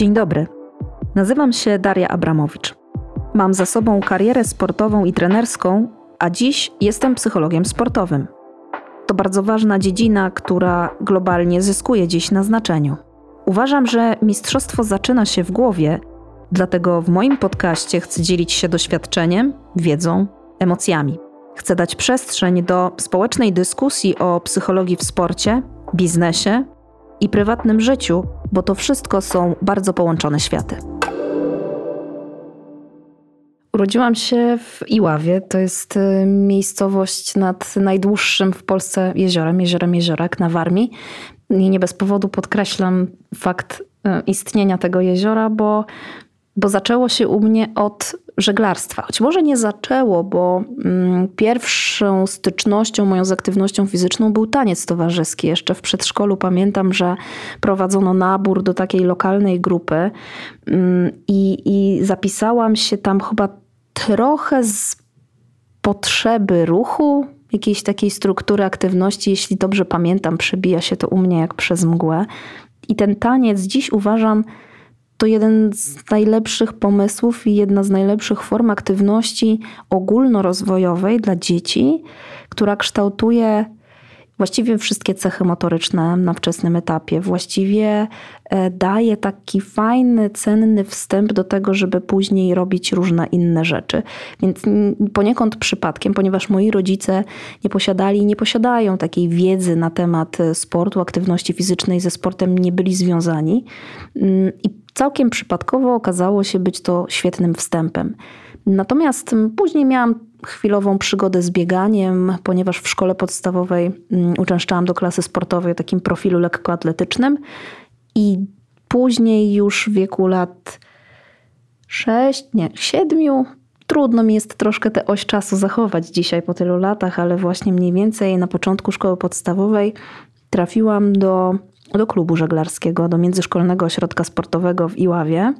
Dzień dobry. Nazywam się Daria Abramowicz. Mam za sobą karierę sportową i trenerską, a dziś jestem psychologiem sportowym. To bardzo ważna dziedzina, która globalnie zyskuje dziś na znaczeniu. Uważam, że mistrzostwo zaczyna się w głowie, dlatego w moim podcaście chcę dzielić się doświadczeniem, wiedzą, emocjami. Chcę dać przestrzeń do społecznej dyskusji o psychologii w sporcie, biznesie i prywatnym życiu, bo to wszystko są bardzo połączone światy. Urodziłam się w Iławie. To jest y, miejscowość nad najdłuższym w Polsce jeziorem, jeziorem Jeziorak na Warmii. I nie bez powodu podkreślam fakt y, istnienia tego jeziora, bo, bo zaczęło się u mnie od żeglarstwa. Choć może nie zaczęło, bo mm, pierwszą stycznością moją z aktywnością fizyczną był taniec towarzyski. Jeszcze w przedszkolu pamiętam, że prowadzono nabór do takiej lokalnej grupy mm, i, i zapisałam się tam chyba trochę z potrzeby ruchu, jakiejś takiej struktury aktywności, jeśli dobrze pamiętam, przebija się to u mnie jak przez mgłę. I ten taniec dziś uważam to jeden z najlepszych pomysłów i jedna z najlepszych form aktywności ogólnorozwojowej dla dzieci, która kształtuje właściwie wszystkie cechy motoryczne na wczesnym etapie. Właściwie e, daje taki fajny, cenny wstęp do tego, żeby później robić różne inne rzeczy. Więc poniekąd przypadkiem, ponieważ moi rodzice nie posiadali, nie posiadają takiej wiedzy na temat e, sportu, aktywności fizycznej, ze sportem nie byli związani. Mm, I całkiem przypadkowo okazało się być to świetnym wstępem. Natomiast później miałam chwilową przygodę z bieganiem, ponieważ w szkole podstawowej mm, uczęszczałam do klasy sportowej o takim profilu lekkoatletycznym i później już w wieku lat 6, nie, 7, trudno mi jest troszkę tę oś czasu zachować dzisiaj po tylu latach, ale właśnie mniej więcej na początku szkoły podstawowej trafiłam do, do klubu żeglarskiego, do międzyszkolnego ośrodka sportowego w Iławie.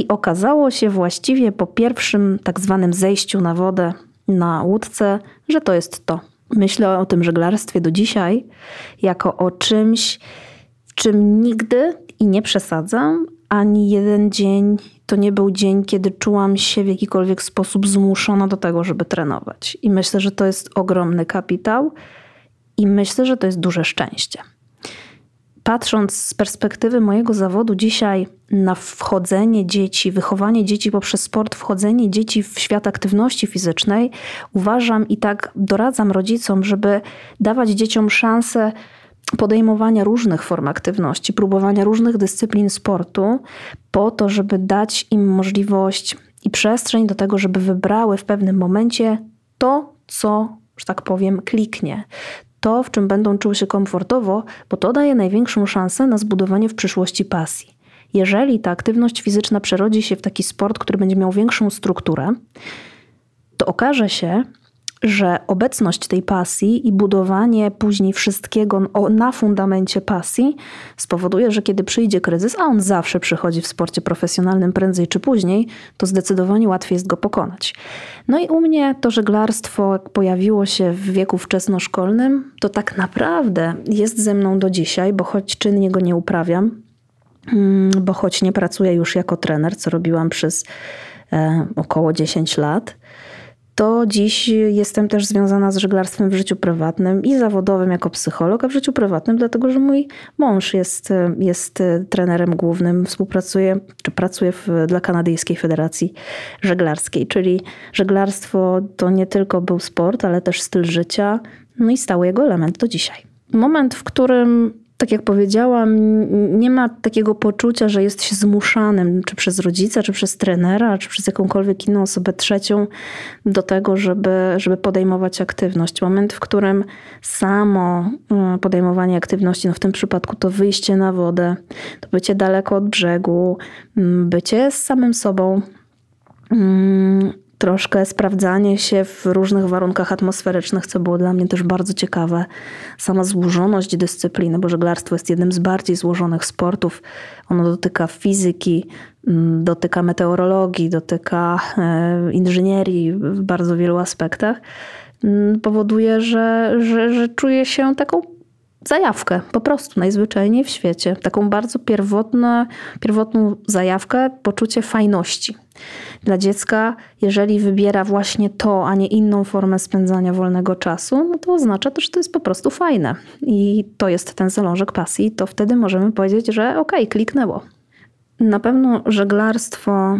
I okazało się właściwie po pierwszym tak zwanym zejściu na wodę na łódce, że to jest to. Myślę o tym żeglarstwie do dzisiaj jako o czymś, czym nigdy i nie przesadzam, ani jeden dzień to nie był dzień, kiedy czułam się w jakikolwiek sposób zmuszona do tego, żeby trenować. I myślę, że to jest ogromny kapitał i myślę, że to jest duże szczęście patrząc z perspektywy mojego zawodu dzisiaj na wchodzenie dzieci, wychowanie dzieci poprzez sport, wchodzenie dzieci w świat aktywności fizycznej, uważam i tak doradzam rodzicom, żeby dawać dzieciom szansę podejmowania różnych form aktywności, próbowania różnych dyscyplin sportu, po to, żeby dać im możliwość i przestrzeń do tego, żeby wybrały w pewnym momencie to, co, że tak powiem, kliknie to, w czym będą czuły się komfortowo, bo to daje największą szansę na zbudowanie w przyszłości pasji. Jeżeli ta aktywność fizyczna przerodzi się w taki sport, który będzie miał większą strukturę, to okaże się, że obecność tej pasji i budowanie później wszystkiego na fundamencie pasji spowoduje, że kiedy przyjdzie kryzys, a on zawsze przychodzi w sporcie profesjonalnym prędzej czy później, to zdecydowanie łatwiej jest go pokonać. No i u mnie to żeglarstwo pojawiło się w wieku wczesnoszkolnym, to tak naprawdę jest ze mną do dzisiaj, bo choć czynnie go nie uprawiam, mm, bo choć nie pracuję już jako trener, co robiłam przez e, około 10 lat, to dziś jestem też związana z żeglarstwem w życiu prywatnym i zawodowym jako psycholog, a w życiu prywatnym, dlatego że mój mąż jest, jest trenerem głównym, współpracuje czy pracuje w, dla Kanadyjskiej Federacji Żeglarskiej, czyli żeglarstwo to nie tylko był sport, ale też styl życia, no i stały jego element do dzisiaj. Moment, w którym tak jak powiedziałam, nie ma takiego poczucia, że jest się zmuszanym, czy przez rodzica, czy przez trenera, czy przez jakąkolwiek inną osobę trzecią, do tego, żeby, żeby podejmować aktywność. Moment, w którym samo mm, podejmowanie aktywności, no w tym przypadku to wyjście na wodę, to bycie daleko od brzegu, bycie z samym sobą, mm, troszkę sprawdzanie się w różnych warunkach atmosferycznych, co było dla mnie też bardzo ciekawe. Sama złożoność dyscypliny, bo żeglarstwo jest jednym z bardziej złożonych sportów. Ono dotyka fizyki, mm, dotyka meteorologii, dotyka e, inżynierii w bardzo wielu aspektach. Mm, powoduje, że, że, że czuję się taką zajawkę, po prostu najzwyczajniej w świecie. Taką bardzo pierwotną, pierwotną zajawkę, poczucie fajności. Dla dziecka, jeżeli wybiera właśnie to, a nie inną formę spędzania wolnego czasu, no to oznacza to, że to jest po prostu fajne. I to jest ten zalążek pasji, to wtedy możemy powiedzieć, że okej, okay, kliknęło. Na pewno żeglarstwo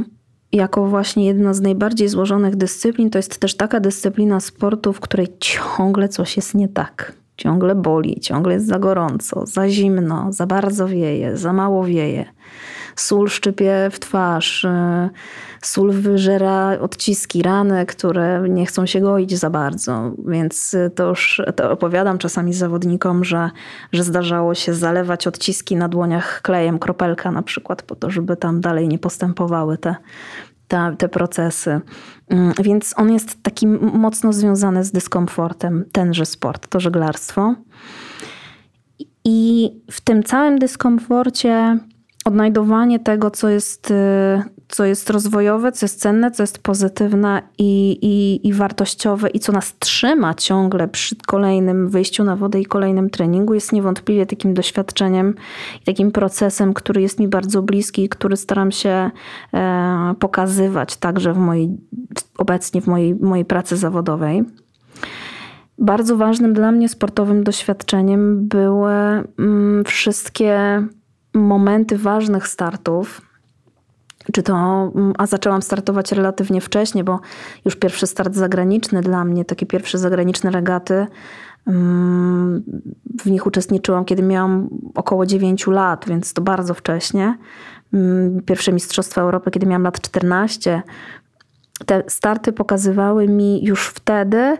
jako właśnie jedna z najbardziej złożonych dyscyplin, to jest też taka dyscyplina sportu, w której ciągle coś jest nie tak. Ciągle boli, ciągle jest za gorąco, za zimno, za bardzo wieje, za mało wieje. Sól szczypie w twarz, y, sól wyżera odciski, rany, które nie chcą się goić za bardzo. Więc to już to opowiadam czasami zawodnikom, że, że zdarzało się zalewać odciski na dłoniach klejem, kropelka na przykład, po to, żeby tam dalej nie postępowały te, te, te procesy. Mm, więc on jest taki mocno związany z dyskomfortem, tenże sport, to żeglarstwo. I w tym całym dyskomforcie odnajdowanie tego, co jest, y, co jest rozwojowe, co jest cenne, co jest pozytywne i, i, i wartościowe i co nas trzyma ciągle przy kolejnym wyjściu na wodę i kolejnym treningu, jest niewątpliwie takim doświadczeniem i takim procesem, który jest mi bardzo bliski i który staram się e, pokazywać także w mojej, obecnie w mojej, mojej pracy zawodowej. Bardzo ważnym dla mnie sportowym doświadczeniem były mm, wszystkie momenty ważnych startów, czy to, mm, a zaczęłam startować relatywnie wcześnie, bo już pierwszy start zagraniczny dla mnie, takie pierwsze zagraniczne regaty, mm, w nich uczestniczyłam, kiedy miałam około 9 lat, więc to bardzo wcześnie. Mm, pierwsze Mistrzostwa Europy, kiedy miałam lat 14. Te starty pokazywały mi już wtedy,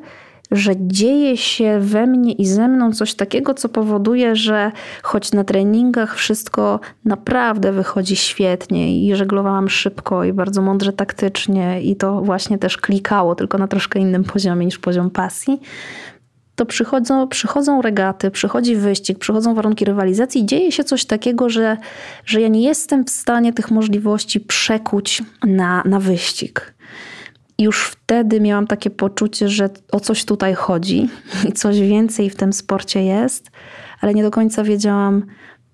że dzieje się we mnie i ze mną coś takiego, co powoduje, że choć na treningach wszystko naprawdę wychodzi świetnie i żeglowałam szybko i bardzo mądrze taktycznie i to właśnie też klikało, tylko na troszkę innym poziomie niż poziom pasji, to przychodzą, przychodzą regaty, przychodzi wyścig, przychodzą warunki rywalizacji i dzieje się coś takiego, że, że ja nie jestem w stanie tych możliwości przekuć na, na wyścig już wtedy miałam takie poczucie, że o coś tutaj chodzi i coś więcej w tym sporcie jest, ale nie do końca wiedziałam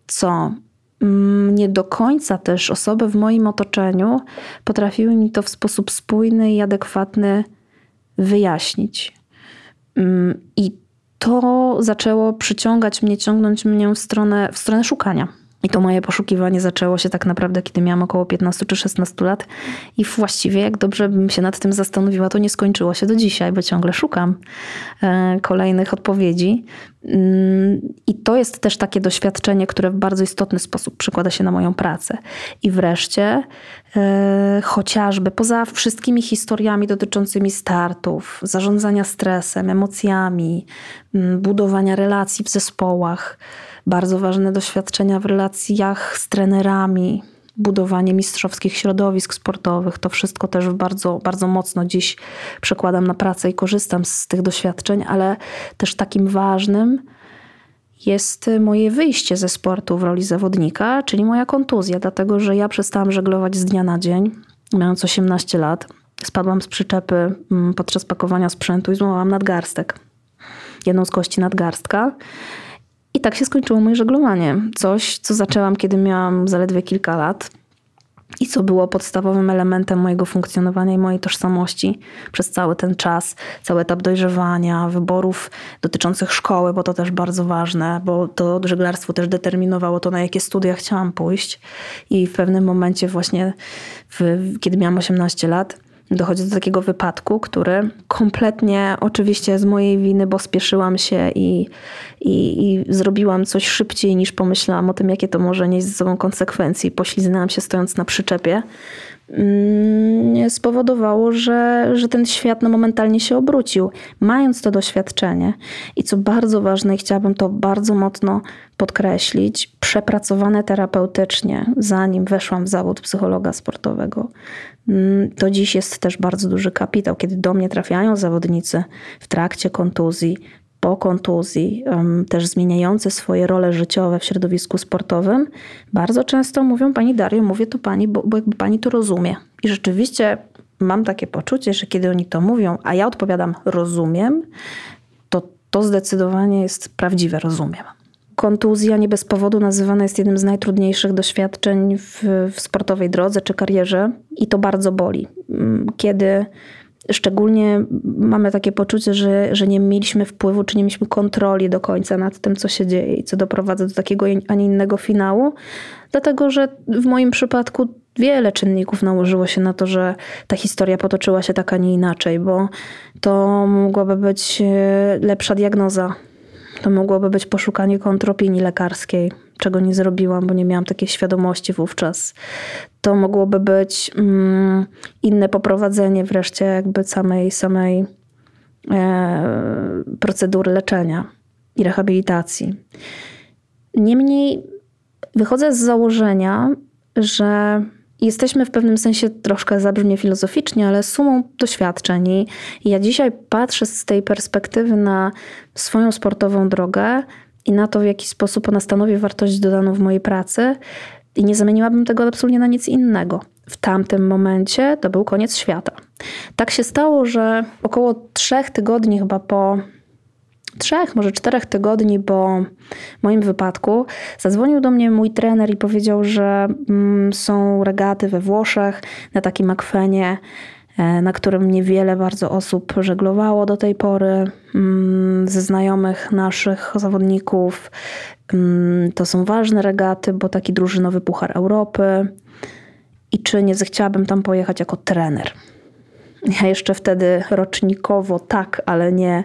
co. Mm, nie do końca też osoby w moim otoczeniu potrafiły mi to w sposób spójny i adekwatny wyjaśnić. Mm, I to zaczęło przyciągać mnie, ciągnąć mnie w stronę, w stronę szukania i to moje poszukiwanie zaczęło się tak naprawdę, kiedy miałam około 15 czy 16 lat. I właściwie, jak dobrze bym się nad tym zastanowiła, to nie skończyło się do dzisiaj, bo ciągle szukam e, kolejnych odpowiedzi. Mm, I to jest też takie doświadczenie, które w bardzo istotny sposób przekłada się na moją pracę. I wreszcie, e, chociażby poza wszystkimi historiami dotyczącymi startów, zarządzania stresem, emocjami, mm, budowania relacji w zespołach, bardzo ważne doświadczenia w relacjach z trenerami, budowanie mistrzowskich środowisk sportowych. To wszystko też bardzo, bardzo mocno dziś przekładam na pracę i korzystam z tych doświadczeń, ale też takim ważnym jest moje wyjście ze sportu w roli zawodnika, czyli moja kontuzja, dlatego że ja przestałam żeglować z dnia na dzień, mając 18 lat. Spadłam z przyczepy mm, podczas pakowania sprzętu i złamałam nadgarstek. Jedną z kości nadgarstka. I tak się skończyło moje żeglowanie. Coś, co zaczęłam, kiedy miałam zaledwie kilka lat i co było podstawowym elementem mojego funkcjonowania i mojej tożsamości przez cały ten czas, cały etap dojrzewania, wyborów dotyczących szkoły, bo to też bardzo ważne, bo to żeglarstwo też determinowało to, na jakie studia chciałam pójść. I w pewnym momencie, właśnie w, kiedy miałam 18 lat, dochodzi do takiego wypadku, który kompletnie oczywiście z mojej winy, bo spieszyłam się i, i, i, zrobiłam coś szybciej niż pomyślałam o tym, jakie to może nieść ze sobą konsekwencje. Pośliznęłam się stojąc na przyczepie. Mm, spowodowało, że, że ten świat no, momentalnie się obrócił. Mając to doświadczenie i co bardzo ważne, i chciałabym to bardzo mocno podkreślić, przepracowane terapeutycznie, zanim weszłam w zawód psychologa sportowego, to dziś jest też bardzo duży kapitał, kiedy do mnie trafiają zawodnicy w trakcie kontuzji, po kontuzji, też zmieniające swoje role życiowe w środowisku sportowym, bardzo często mówią: Pani Dario, mówię to pani, bo, bo jakby pani to rozumie. I rzeczywiście mam takie poczucie, że kiedy oni to mówią, a ja odpowiadam: rozumiem, to to zdecydowanie jest prawdziwe rozumiem. Kontuzja nie bez powodu nazywana jest jednym z najtrudniejszych doświadczeń w, w sportowej drodze czy karierze i to bardzo boli. Mm, kiedy szczególnie mamy takie poczucie, że, że nie mieliśmy wpływu, czy nie mieliśmy kontroli do końca nad tym, co się dzieje i co doprowadza do takiego, a nie innego finału. Dlatego, że w moim przypadku wiele czynników nałożyło się na to, że ta historia potoczyła się tak, a nie inaczej, bo to mogłaby być e, lepsza diagnoza, to mogłoby być poszukanie kontropinii lekarskiej, czego nie zrobiłam, bo nie miałam takiej świadomości wówczas. To mogłoby być mm, inne poprowadzenie wreszcie jakby samej, samej e, procedury leczenia i rehabilitacji. Niemniej wychodzę z założenia, że jesteśmy w pewnym sensie troszkę zabrzmie filozoficznie, ale sumą doświadczeń. I ja dzisiaj patrzę z tej perspektywy na swoją sportową drogę i na to, w jaki sposób ona stanowi wartość dodaną w mojej pracy. I nie zamieniłabym tego absolutnie na nic innego. W tamtym momencie to był koniec świata. Tak się stało, że około trzech tygodni chyba po trzech, może czterech tygodni po moim wypadku zadzwonił do mnie mój trener i powiedział, że mm, są regaty we Włoszech na takim akwenie, e, na którym niewiele bardzo osób żeglowało do tej pory mm, ze znajomych naszych zawodników. Mm, to są ważne regaty, bo taki drużynowy Puchar Europy. I czy nie zechciałabym tam pojechać jako trener? Ja jeszcze wtedy rocznikowo tak, ale nie,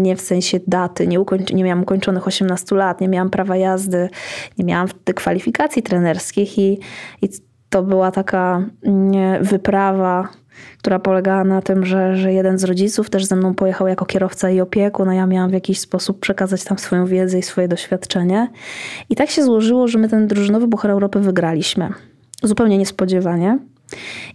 nie w sensie daty. Nie, ukończy, nie miałam ukończonych 18 lat, nie miałam prawa jazdy, nie miałam kwalifikacji trenerskich i, i to była taka mm, wyprawa, która polegała na tym, że, że jeden z rodziców też ze mną pojechał jako kierowca i opiekun, a ja miałam w jakiś sposób przekazać tam swoją wiedzę i swoje doświadczenie. I tak się złożyło, że my ten drużynowy Bucher Europy wygraliśmy. Zupełnie niespodziewanie.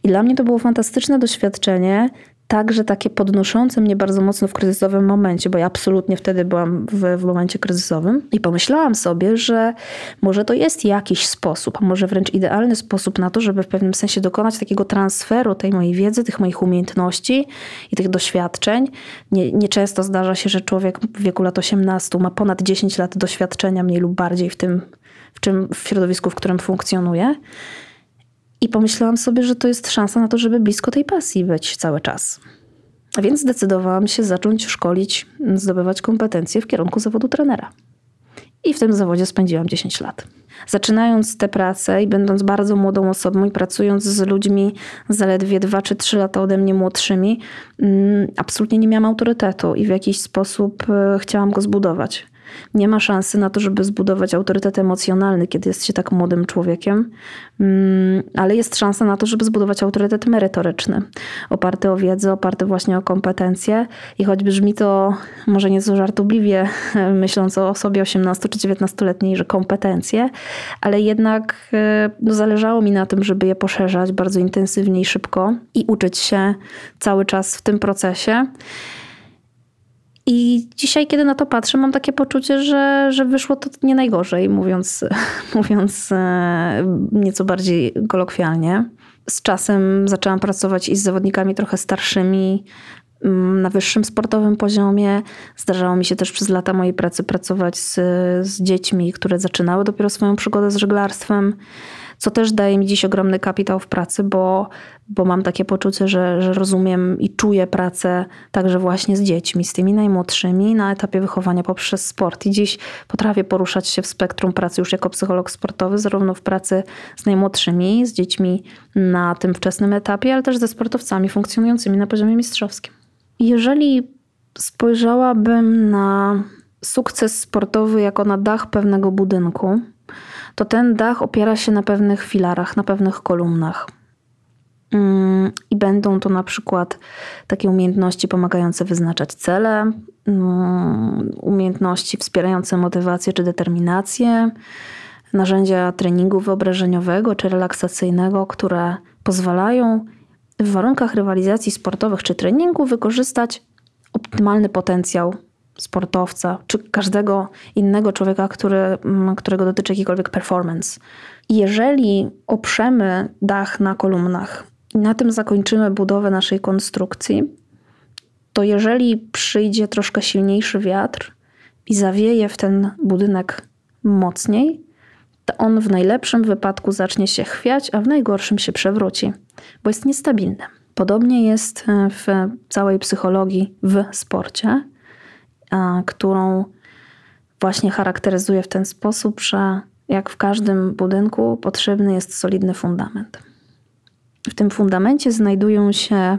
I dla mnie to było fantastyczne doświadczenie, także takie podnoszące mnie bardzo mocno w kryzysowym momencie, bo ja absolutnie wtedy byłam w, w, momencie kryzysowym i pomyślałam sobie, że może to jest jakiś sposób, a może wręcz idealny sposób na to, żeby w pewnym sensie dokonać takiego transferu tej mojej wiedzy, tych moich umiejętności i tych doświadczeń. Nie, nieczęsto zdarza się, że człowiek w wieku lat 18 ma ponad 10 lat doświadczenia, mniej lub bardziej w tym, w, czym, w środowisku, w którym funkcjonuje. I pomyślałam sobie, że to jest szansa na to, żeby blisko tej pasji być cały czas. Więc zdecydowałam się zacząć szkolić, zdobywać kompetencje w kierunku zawodu trenera. I w tym zawodzie spędziłam 10 lat. Zaczynając tę pracę i będąc bardzo młodą osobą i pracując z ludźmi zaledwie 2 czy 3 lata ode mnie młodszymi, mm, absolutnie nie miałam autorytetu i w jakiś sposób e, chciałam go zbudować. Nie ma szansy na to, żeby zbudować autorytet emocjonalny, kiedy jest się tak młodym człowiekiem, mm, ale jest szansa na to, żeby zbudować autorytet merytoryczny, oparty o wiedzę, oparty właśnie o kompetencje. I choć brzmi to może nieco żartobliwie, myśląc o osobie 18 czy 19-letniej, że kompetencje, ale jednak e, no, zależało mi na tym, żeby je poszerzać bardzo intensywnie i szybko i uczyć się cały czas w tym procesie. Dzisiaj, kiedy na to patrzę, mam takie poczucie, że, że wyszło to nie najgorzej, mówiąc, mówiąc e, nieco bardziej kolokwialnie. Z czasem zaczęłam pracować i z zawodnikami trochę starszymi, mm, na wyższym sportowym poziomie. Zdarzało mi się też przez lata mojej pracy pracować z, z dziećmi, które zaczynały dopiero swoją przygodę z żeglarstwem co też daje mi dziś ogromny kapitał w pracy, bo, bo mam takie poczucie, że, że rozumiem i czuję pracę także właśnie z dziećmi, z tymi najmłodszymi na etapie wychowania poprzez sport. I dziś potrafię poruszać się w spektrum pracy już jako psycholog sportowy, zarówno w pracy z najmłodszymi, z dziećmi na tym wczesnym etapie, ale też ze sportowcami funkcjonującymi na poziomie mistrzowskim. Jeżeli spojrzałabym na sukces sportowy jako na dach pewnego budynku, to ten dach opiera się na pewnych filarach, na pewnych kolumnach. Mm, I będą to na przykład takie umiejętności pomagające wyznaczać cele, mm, umiejętności wspierające motywację czy determinację, narzędzia treningu wyobrażeniowego czy relaksacyjnego, które pozwalają w warunkach rywalizacji sportowych czy treningu wykorzystać optymalny potencjał sportowca, czy każdego innego człowieka, który, mm, którego dotyczy jakikolwiek performance. Jeżeli oprzemy dach na kolumnach i na tym zakończymy budowę naszej konstrukcji, to jeżeli przyjdzie troszkę silniejszy wiatr i zawieje w ten budynek mocniej, to on w najlepszym wypadku zacznie się chwiać, a w najgorszym się przewróci, bo jest niestabilny. Podobnie jest e, w całej psychologii w sporcie, którą właśnie charakteryzuje w ten sposób, że jak w każdym budynku potrzebny jest solidny fundament. W tym fundamencie znajdują się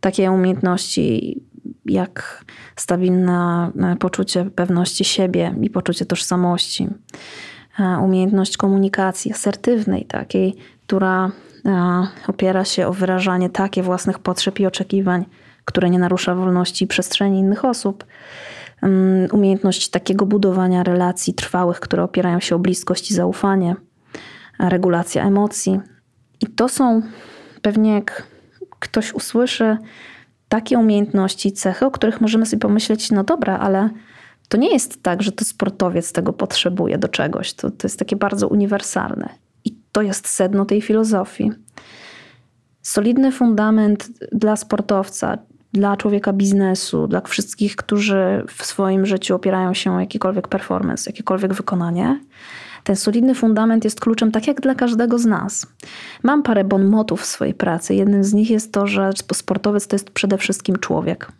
takie umiejętności jak stabilne poczucie pewności siebie i poczucie tożsamości, e, umiejętność komunikacji asertywnej, takiej, która e, opiera się o wyrażanie takie własnych potrzeb i oczekiwań, które nie narusza wolności i przestrzeni innych osób. Mm, umiejętność takiego budowania relacji trwałych, które opierają się o bliskość i zaufanie, regulacja emocji. I to są pewnie, jak ktoś usłyszy takie umiejętności, cechy, o których możemy sobie pomyśleć, no dobra, ale to nie jest tak, że to sportowiec tego potrzebuje do czegoś. To, to jest takie bardzo uniwersalne. I to jest sedno tej filozofii. Solidny fundament dla sportowca, dla człowieka biznesu, dla wszystkich, którzy w swoim życiu opierają się o jakikolwiek performance, jakiekolwiek wykonanie. Ten solidny fundament jest kluczem, tak jak dla każdego z nas. Mam parę bon motów w swojej pracy. Jednym z nich jest to, że sportowiec to jest przede wszystkim człowiek.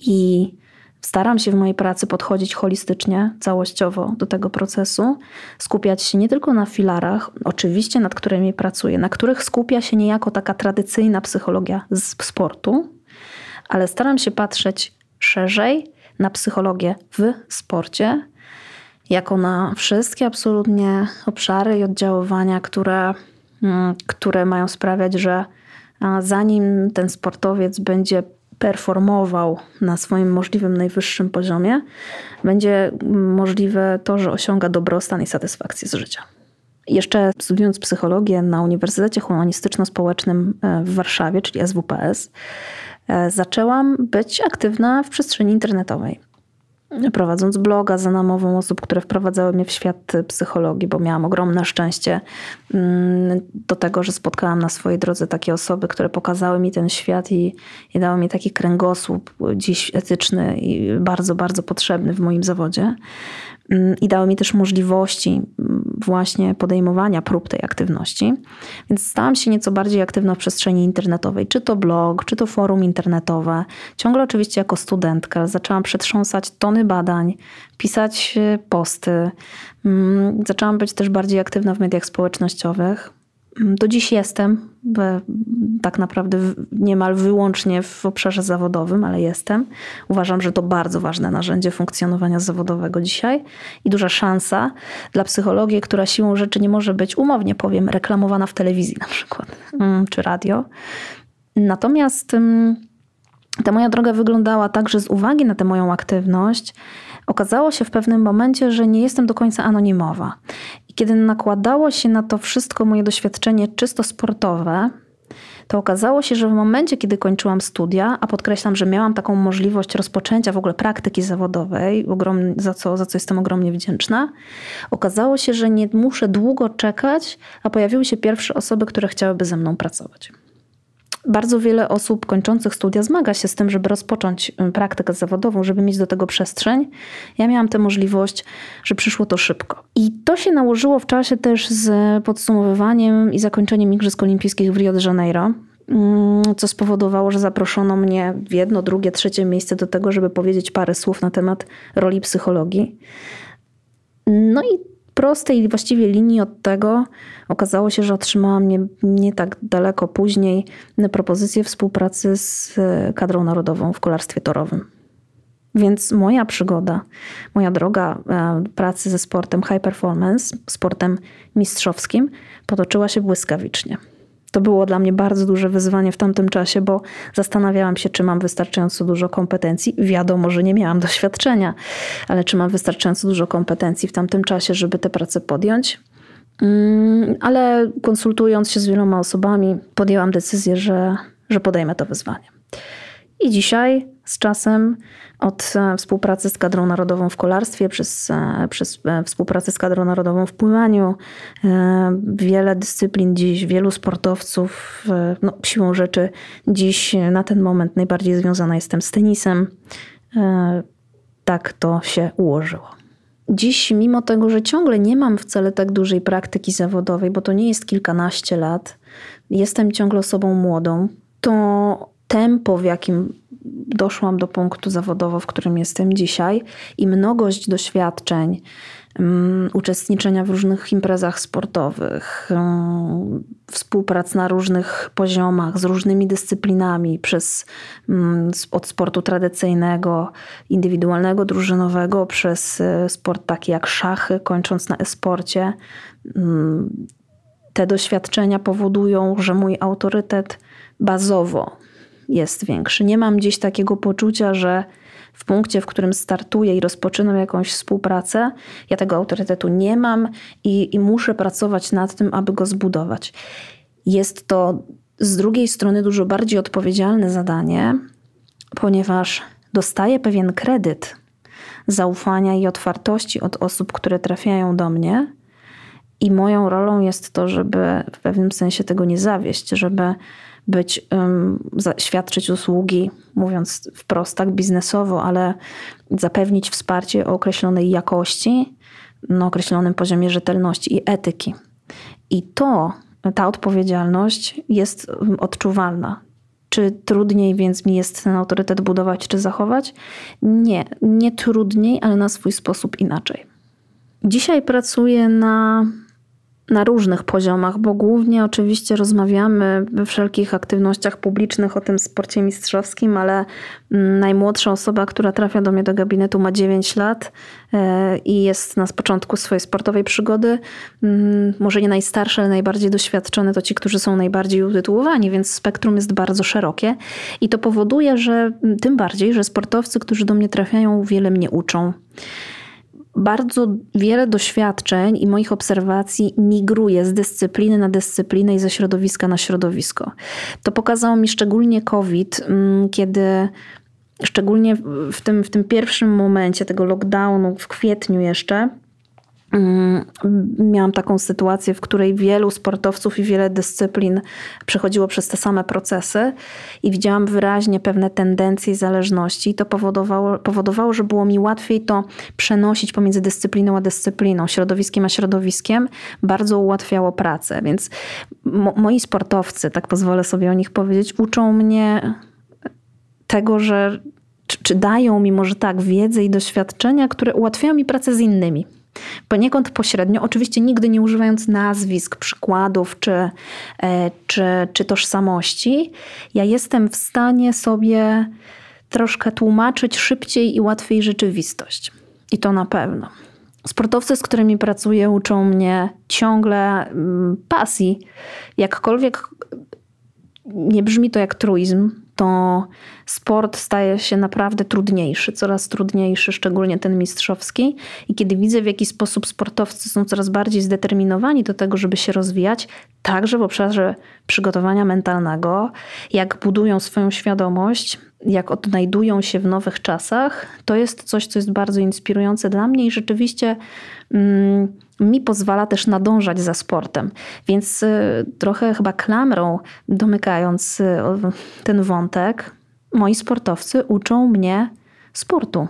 I staram się w mojej pracy podchodzić holistycznie, całościowo do tego procesu, skupiać się nie tylko na filarach, oczywiście nad którymi pracuję, na których skupia się niejako taka tradycyjna psychologia z sportu, ale staram się patrzeć szerzej na psychologię w sporcie, jako na wszystkie absolutnie obszary i oddziaływania, które, mm, które mają sprawiać, że zanim ten sportowiec będzie performował na swoim możliwym najwyższym poziomie, będzie możliwe to, że osiąga dobrostan i satysfakcję z życia. Jeszcze studiując psychologię na Uniwersytecie Humanistyczno-Społecznym e, w Warszawie, czyli SWPS, zaczęłam być aktywna w przestrzeni internetowej prowadząc bloga za namową osób, które wprowadzały mnie w świat psychologii, bo miałam ogromne szczęście mm, do tego, że spotkałam na swojej drodze takie osoby, które pokazały mi ten świat i, i dały mi taki kręgosłup dziś etyczny i bardzo, bardzo potrzebny w moim zawodzie. Mm, i dały mi też możliwości mm, właśnie podejmowania prób tej aktywności. Więc stałam się nieco bardziej aktywna w przestrzeni internetowej, czy to blog, czy to forum internetowe. Ciągle oczywiście jako studentka zaczęłam przetrząsać tony badań, pisać e, posty. Mm, zaczęłam być też bardziej aktywna w mediach społecznościowych. Do dziś jestem, tak naprawdę niemal wyłącznie w obszarze zawodowym, ale jestem. Uważam, że to bardzo ważne narzędzie funkcjonowania zawodowego dzisiaj i duża szansa dla psychologii, która siłą rzeczy nie może być, umownie powiem, reklamowana w telewizji na przykład, mm, czy radio. Natomiast mm, ta moja droga wyglądała tak, że z uwagi na tę moją aktywność, okazało się w pewnym momencie, że nie jestem do końca anonimowa. Kiedy nakładało się na to wszystko moje doświadczenie czysto sportowe, to okazało się, że w momencie, kiedy kończyłam studia, a podkreślam, że miałam taką możliwość rozpoczęcia w ogóle praktyki zawodowej, za co, za co jestem ogromnie wdzięczna, okazało się, że nie muszę długo czekać, a pojawiły się pierwsze osoby, które chciałyby ze mną pracować bardzo wiele osób kończących studia zmaga się z tym, żeby rozpocząć y, praktykę zawodową, żeby mieć do tego przestrzeń. Ja miałam tę możliwość, że przyszło to szybko. I to się nałożyło w czasie też z podsumowywaniem i zakończeniem Igrzysk Olimpijskich w Rio de Janeiro mm, co spowodowało, że zaproszono mnie w jedno, drugie, trzecie miejsce do tego, żeby powiedzieć parę słów na temat roli psychologii. No i prostej właściwie linii od tego okazało się, że otrzymałam nie, nie tak daleko później propozycję współpracy z e, kadrą narodową w kolarstwie torowym. Więc moja przygoda, moja droga e, pracy ze sportem high performance, sportem mistrzowskim, potoczyła się błyskawicznie. To było dla mnie bardzo duże wyzwanie w tamtym czasie, bo zastanawiałam się, czy mam wystarczająco dużo kompetencji. Wiadomo, że nie miałam doświadczenia, ale czy mam wystarczająco dużo kompetencji w tamtym czasie, żeby tę pracę podjąć. Mm, ale konsultując się z wieloma osobami, podjęłam decyzję, że, że podejmę to wyzwanie. I dzisiaj z czasem od e, współpracy z kadrą narodową w kolarstwie, przez, e, przez e, współpracę z kadrą narodową w pływaniu. Wiele dyscyplin dziś, wielu sportowców, no, siłą rzeczy dziś na ten moment najbardziej związana jestem z tenisem. Tak to się ułożyło. dziś, mimo tego, że ciągle nie mam wcale tak dużej praktyki zawodowej, bo to nie jest kilkanaście lat, jestem ciągle osobą młodą, to tempo, w jakim doszłam do punktu zawodowo, w którym jestem dzisiaj, i mnogość doświadczeń, um, uczestniczenia w różnych imprezach sportowych, um, współprac na różnych poziomach, z różnymi dyscyplinami, przez, um, od sportu tradycyjnego, indywidualnego, drużynowego, przez e, sport taki jak szachy, kończąc na e-sporcie. Te doświadczenia powodują, że mój autorytet bazowo jest większy. Nie mam gdzieś takiego poczucia, że w punkcie, w którym startuję i rozpoczynam jakąś współpracę, ja tego autorytetu nie mam i, i muszę pracować nad tym, aby go zbudować. Jest to z drugiej strony dużo bardziej odpowiedzialne zadanie, ponieważ dostaję pewien kredyt zaufania i otwartości od osób, które trafiają do mnie. I moją rolą jest to, żeby w pewnym sensie tego nie zawieść, żeby być, świadczyć usługi, mówiąc wprost tak biznesowo, ale zapewnić wsparcie o określonej jakości, na określonym poziomie rzetelności i etyki. I to, ta odpowiedzialność jest odczuwalna. Czy trudniej więc mi jest ten autorytet budować czy zachować? Nie, nie trudniej, ale na swój sposób inaczej. Dzisiaj pracuję na na różnych poziomach, bo głównie oczywiście rozmawiamy we wszelkich aktywnościach publicznych o tym sporcie mistrzowskim, ale mm, najmłodsza osoba, która trafia do mnie do gabinetu ma 9 lat e, i jest na początku swojej sportowej przygody. Mm, może nie najstarsze, ale najbardziej doświadczone to ci, którzy są najbardziej utytułowani, więc spektrum jest bardzo szerokie i to powoduje, że mm, tym bardziej, że sportowcy, którzy do mnie trafiają, wiele mnie uczą bardzo wiele doświadczeń i moich obserwacji migruje z dyscypliny na dyscyplinę i ze środowiska na środowisko. To pokazało mi szczególnie COVID, mm, kiedy szczególnie w tym, w tym pierwszym momencie tego lockdownu, w kwietniu jeszcze, miałam taką sytuację, w której wielu sportowców i wiele dyscyplin przechodziło przez te same procesy i widziałam wyraźnie pewne tendencje i zależności. I to powodowało, powodowało, że było mi łatwiej to przenosić pomiędzy dyscypliną a dyscypliną, środowiskiem a środowiskiem. Bardzo ułatwiało pracę. Więc mo moi sportowcy, tak pozwolę sobie o nich powiedzieć, uczą mnie tego, że czy, czy dają mi może tak wiedzę i doświadczenia, które ułatwiają mi pracę z innymi. Poniekąd pośrednio, oczywiście nigdy nie używając nazwisk, przykładów czy, e, czy, czy tożsamości, ja jestem w stanie sobie troszkę tłumaczyć szybciej i łatwiej rzeczywistość. I to na pewno. Sportowcy, z którymi pracuję, uczą mnie ciągle mm, pasji. Jakkolwiek nie brzmi to jak truizm, to sport staje się naprawdę trudniejszy, coraz trudniejszy, szczególnie ten mistrzowski. I kiedy widzę, w jaki sposób sportowcy są coraz bardziej zdeterminowani do tego, żeby się rozwijać, także w obszarze przygotowania mentalnego, jak budują swoją świadomość, jak odnajdują się w nowych czasach, to jest coś, co jest bardzo inspirujące dla mnie i rzeczywiście. Mm, mi pozwala też nadążać za sportem. Więc y, trochę chyba klamrą domykając y, ten wątek, moi sportowcy uczą mnie sportu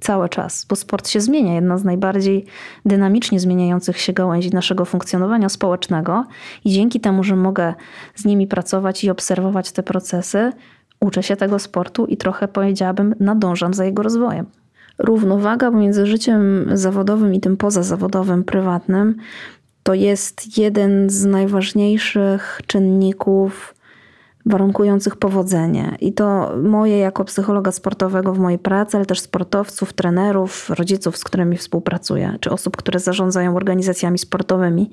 cały czas, bo sport się zmienia. Jedna z najbardziej dynamicznie zmieniających się gałęzi naszego funkcjonowania społecznego, i dzięki temu, że mogę z nimi pracować i obserwować te procesy, uczę się tego sportu i trochę powiedziałabym, nadążam za jego rozwojem równowaga pomiędzy życiem zawodowym i tym pozazawodowym, prywatnym, to jest jeden z najważniejszych czynników warunkujących powodzenie. I to moje jako psychologa sportowego w mojej pracy, ale też sportowców, trenerów, rodziców, z którymi współpracuję, czy osób, które zarządzają organizacjami sportowymi.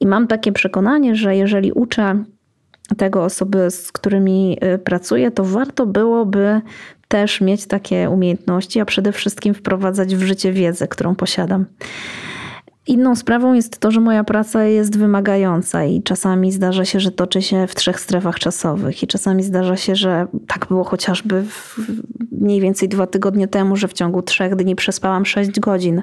I mam takie przekonanie, że jeżeli uczę tego osoby, z którymi y, pracuję, to warto byłoby też mieć takie umiejętności, a przede wszystkim wprowadzać w życie wiedzę, którą posiadam. Inną sprawą jest to, że moja praca jest wymagająca i czasami zdarza się, że toczy się w trzech strefach czasowych, i czasami zdarza się, że tak było chociażby mniej więcej dwa tygodnie temu, że w ciągu trzech dni przespałam sześć godzin,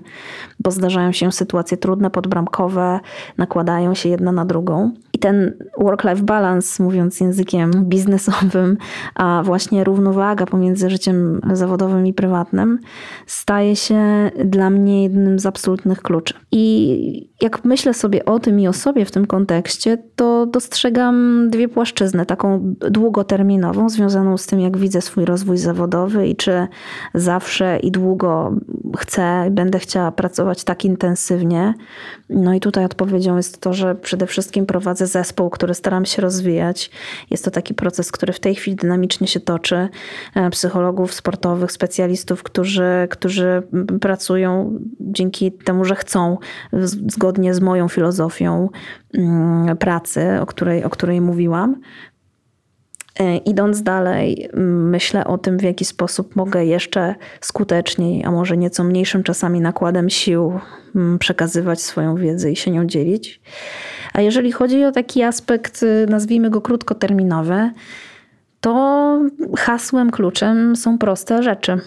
bo zdarzają się sytuacje trudne, podbramkowe, nakładają się jedna na drugą. I ten work-life balance, mówiąc językiem biznesowym, a właśnie równowaga pomiędzy życiem zawodowym i prywatnym, staje się dla mnie jednym z absolutnych kluczy. I jak myślę sobie o tym i o sobie w tym kontekście, to dostrzegam dwie płaszczyzny. Taką długoterminową, związaną z tym, jak widzę swój rozwój zawodowy i czy zawsze i długo chcę, będę chciała pracować tak intensywnie. No i tutaj odpowiedzią jest to, że przede wszystkim prowadzę zespół, który staram się rozwijać. Jest to taki proces, który w tej chwili dynamicznie się toczy. E, psychologów sportowych, specjalistów, którzy, którzy pracują dzięki temu, że chcą, zgodnie z moją filozofią mm, pracy, o której, o której mówiłam. E, idąc dalej, myślę o tym, w jaki sposób mogę jeszcze skuteczniej, a może nieco mniejszym czasami nakładem sił przekazywać swoją wiedzę i się nią dzielić. A jeżeli chodzi o taki aspekt, y, nazwijmy go krótkoterminowy, to hasłem, kluczem są proste rzeczy.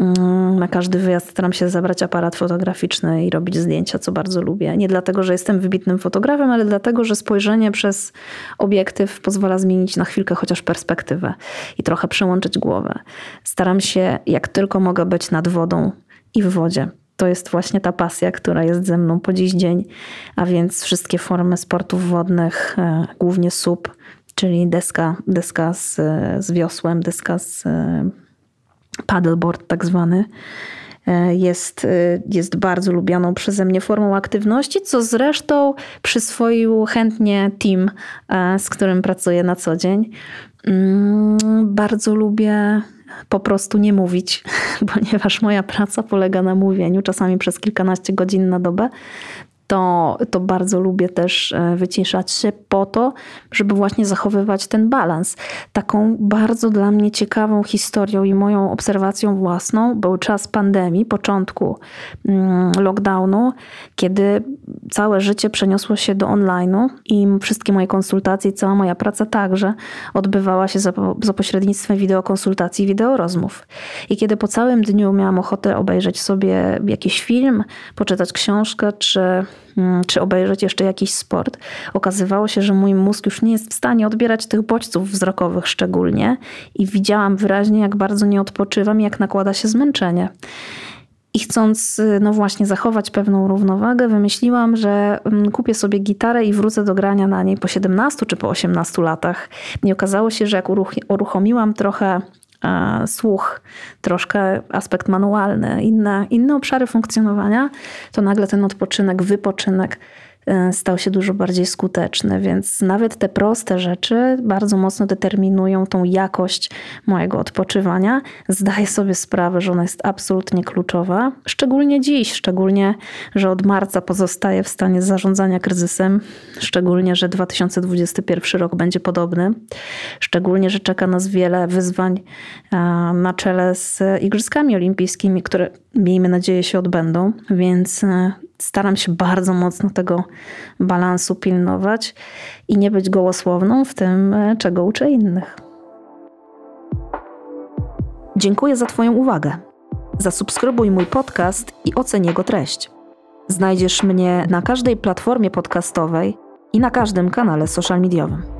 Mm, na każdy wyjazd staram się zabrać aparat fotograficzny i robić zdjęcia, co bardzo lubię. Nie dlatego, że jestem wybitnym fotografem, ale dlatego, że spojrzenie przez obiektyw pozwala zmienić na chwilkę chociaż perspektywę i trochę przełączyć głowę. Staram się jak tylko mogę być nad wodą i w wodzie. To jest właśnie ta pasja, która jest ze mną po dziś dzień, a więc wszystkie formy sportów wodnych, e, głównie SUP, czyli deska, deska z, z wiosłem, deska z paddleboard tak zwany, e, jest, e, jest bardzo lubianą przeze mnie formą aktywności, co zresztą przyswoił chętnie team, e, z którym pracuję na co dzień. Mm, bardzo lubię po prostu nie mówić, ponieważ moja praca polega na mówieniu, czasami przez kilkanaście godzin na dobę to, to bardzo lubię też e, wyciszać się po to, żeby właśnie zachowywać ten balans. Taką bardzo dla mnie ciekawą historią i moją obserwacją własną był czas pandemii, początku mm, lockdownu, kiedy całe życie przeniosło się do online'u i wszystkie moje konsultacje, cała moja praca także odbywała się za, za pośrednictwem wideokonsultacji, wideorozmów. I kiedy po całym dniu miałam ochotę obejrzeć sobie jakiś film, poczytać książkę czy czy obejrzeć jeszcze jakiś sport, okazywało się, że mój mózg już nie jest w stanie odbierać tych bodźców wzrokowych szczególnie i widziałam wyraźnie, jak bardzo nie odpoczywam i jak nakłada się zmęczenie. I chcąc, y, no właśnie, zachować pewną równowagę, wymyśliłam, że mm, kupię sobie gitarę i wrócę do grania na niej po 17 czy po 18 latach. I okazało się, że jak uruchomiłam trochę słuch, troszkę aspekt manualny, inne, inne obszary funkcjonowania, to nagle ten odpoczynek, wypoczynek stał się dużo bardziej skuteczny, więc nawet te proste rzeczy bardzo mocno determinują tą jakość mojego odpoczywania. Zdaję sobie sprawę, że ona jest absolutnie kluczowa, szczególnie dziś, szczególnie, że od marca pozostaję w stanie zarządzania kryzysem, szczególnie, że 2021 rok będzie podobny, szczególnie, że czeka nas wiele wyzwań e, na czele z Igrzyskami Olimpijskimi, które miejmy nadzieję się odbędą, więc e, staram się bardzo mocno tego balansu pilnować i nie być gołosłowną w tym, e, czego uczę innych. Dziękuję za Twoją uwagę. Zasubskrybuj mój podcast i oceń jego treść. Znajdziesz mnie na każdej platformie podcastowej i na każdym kanale social mediowym.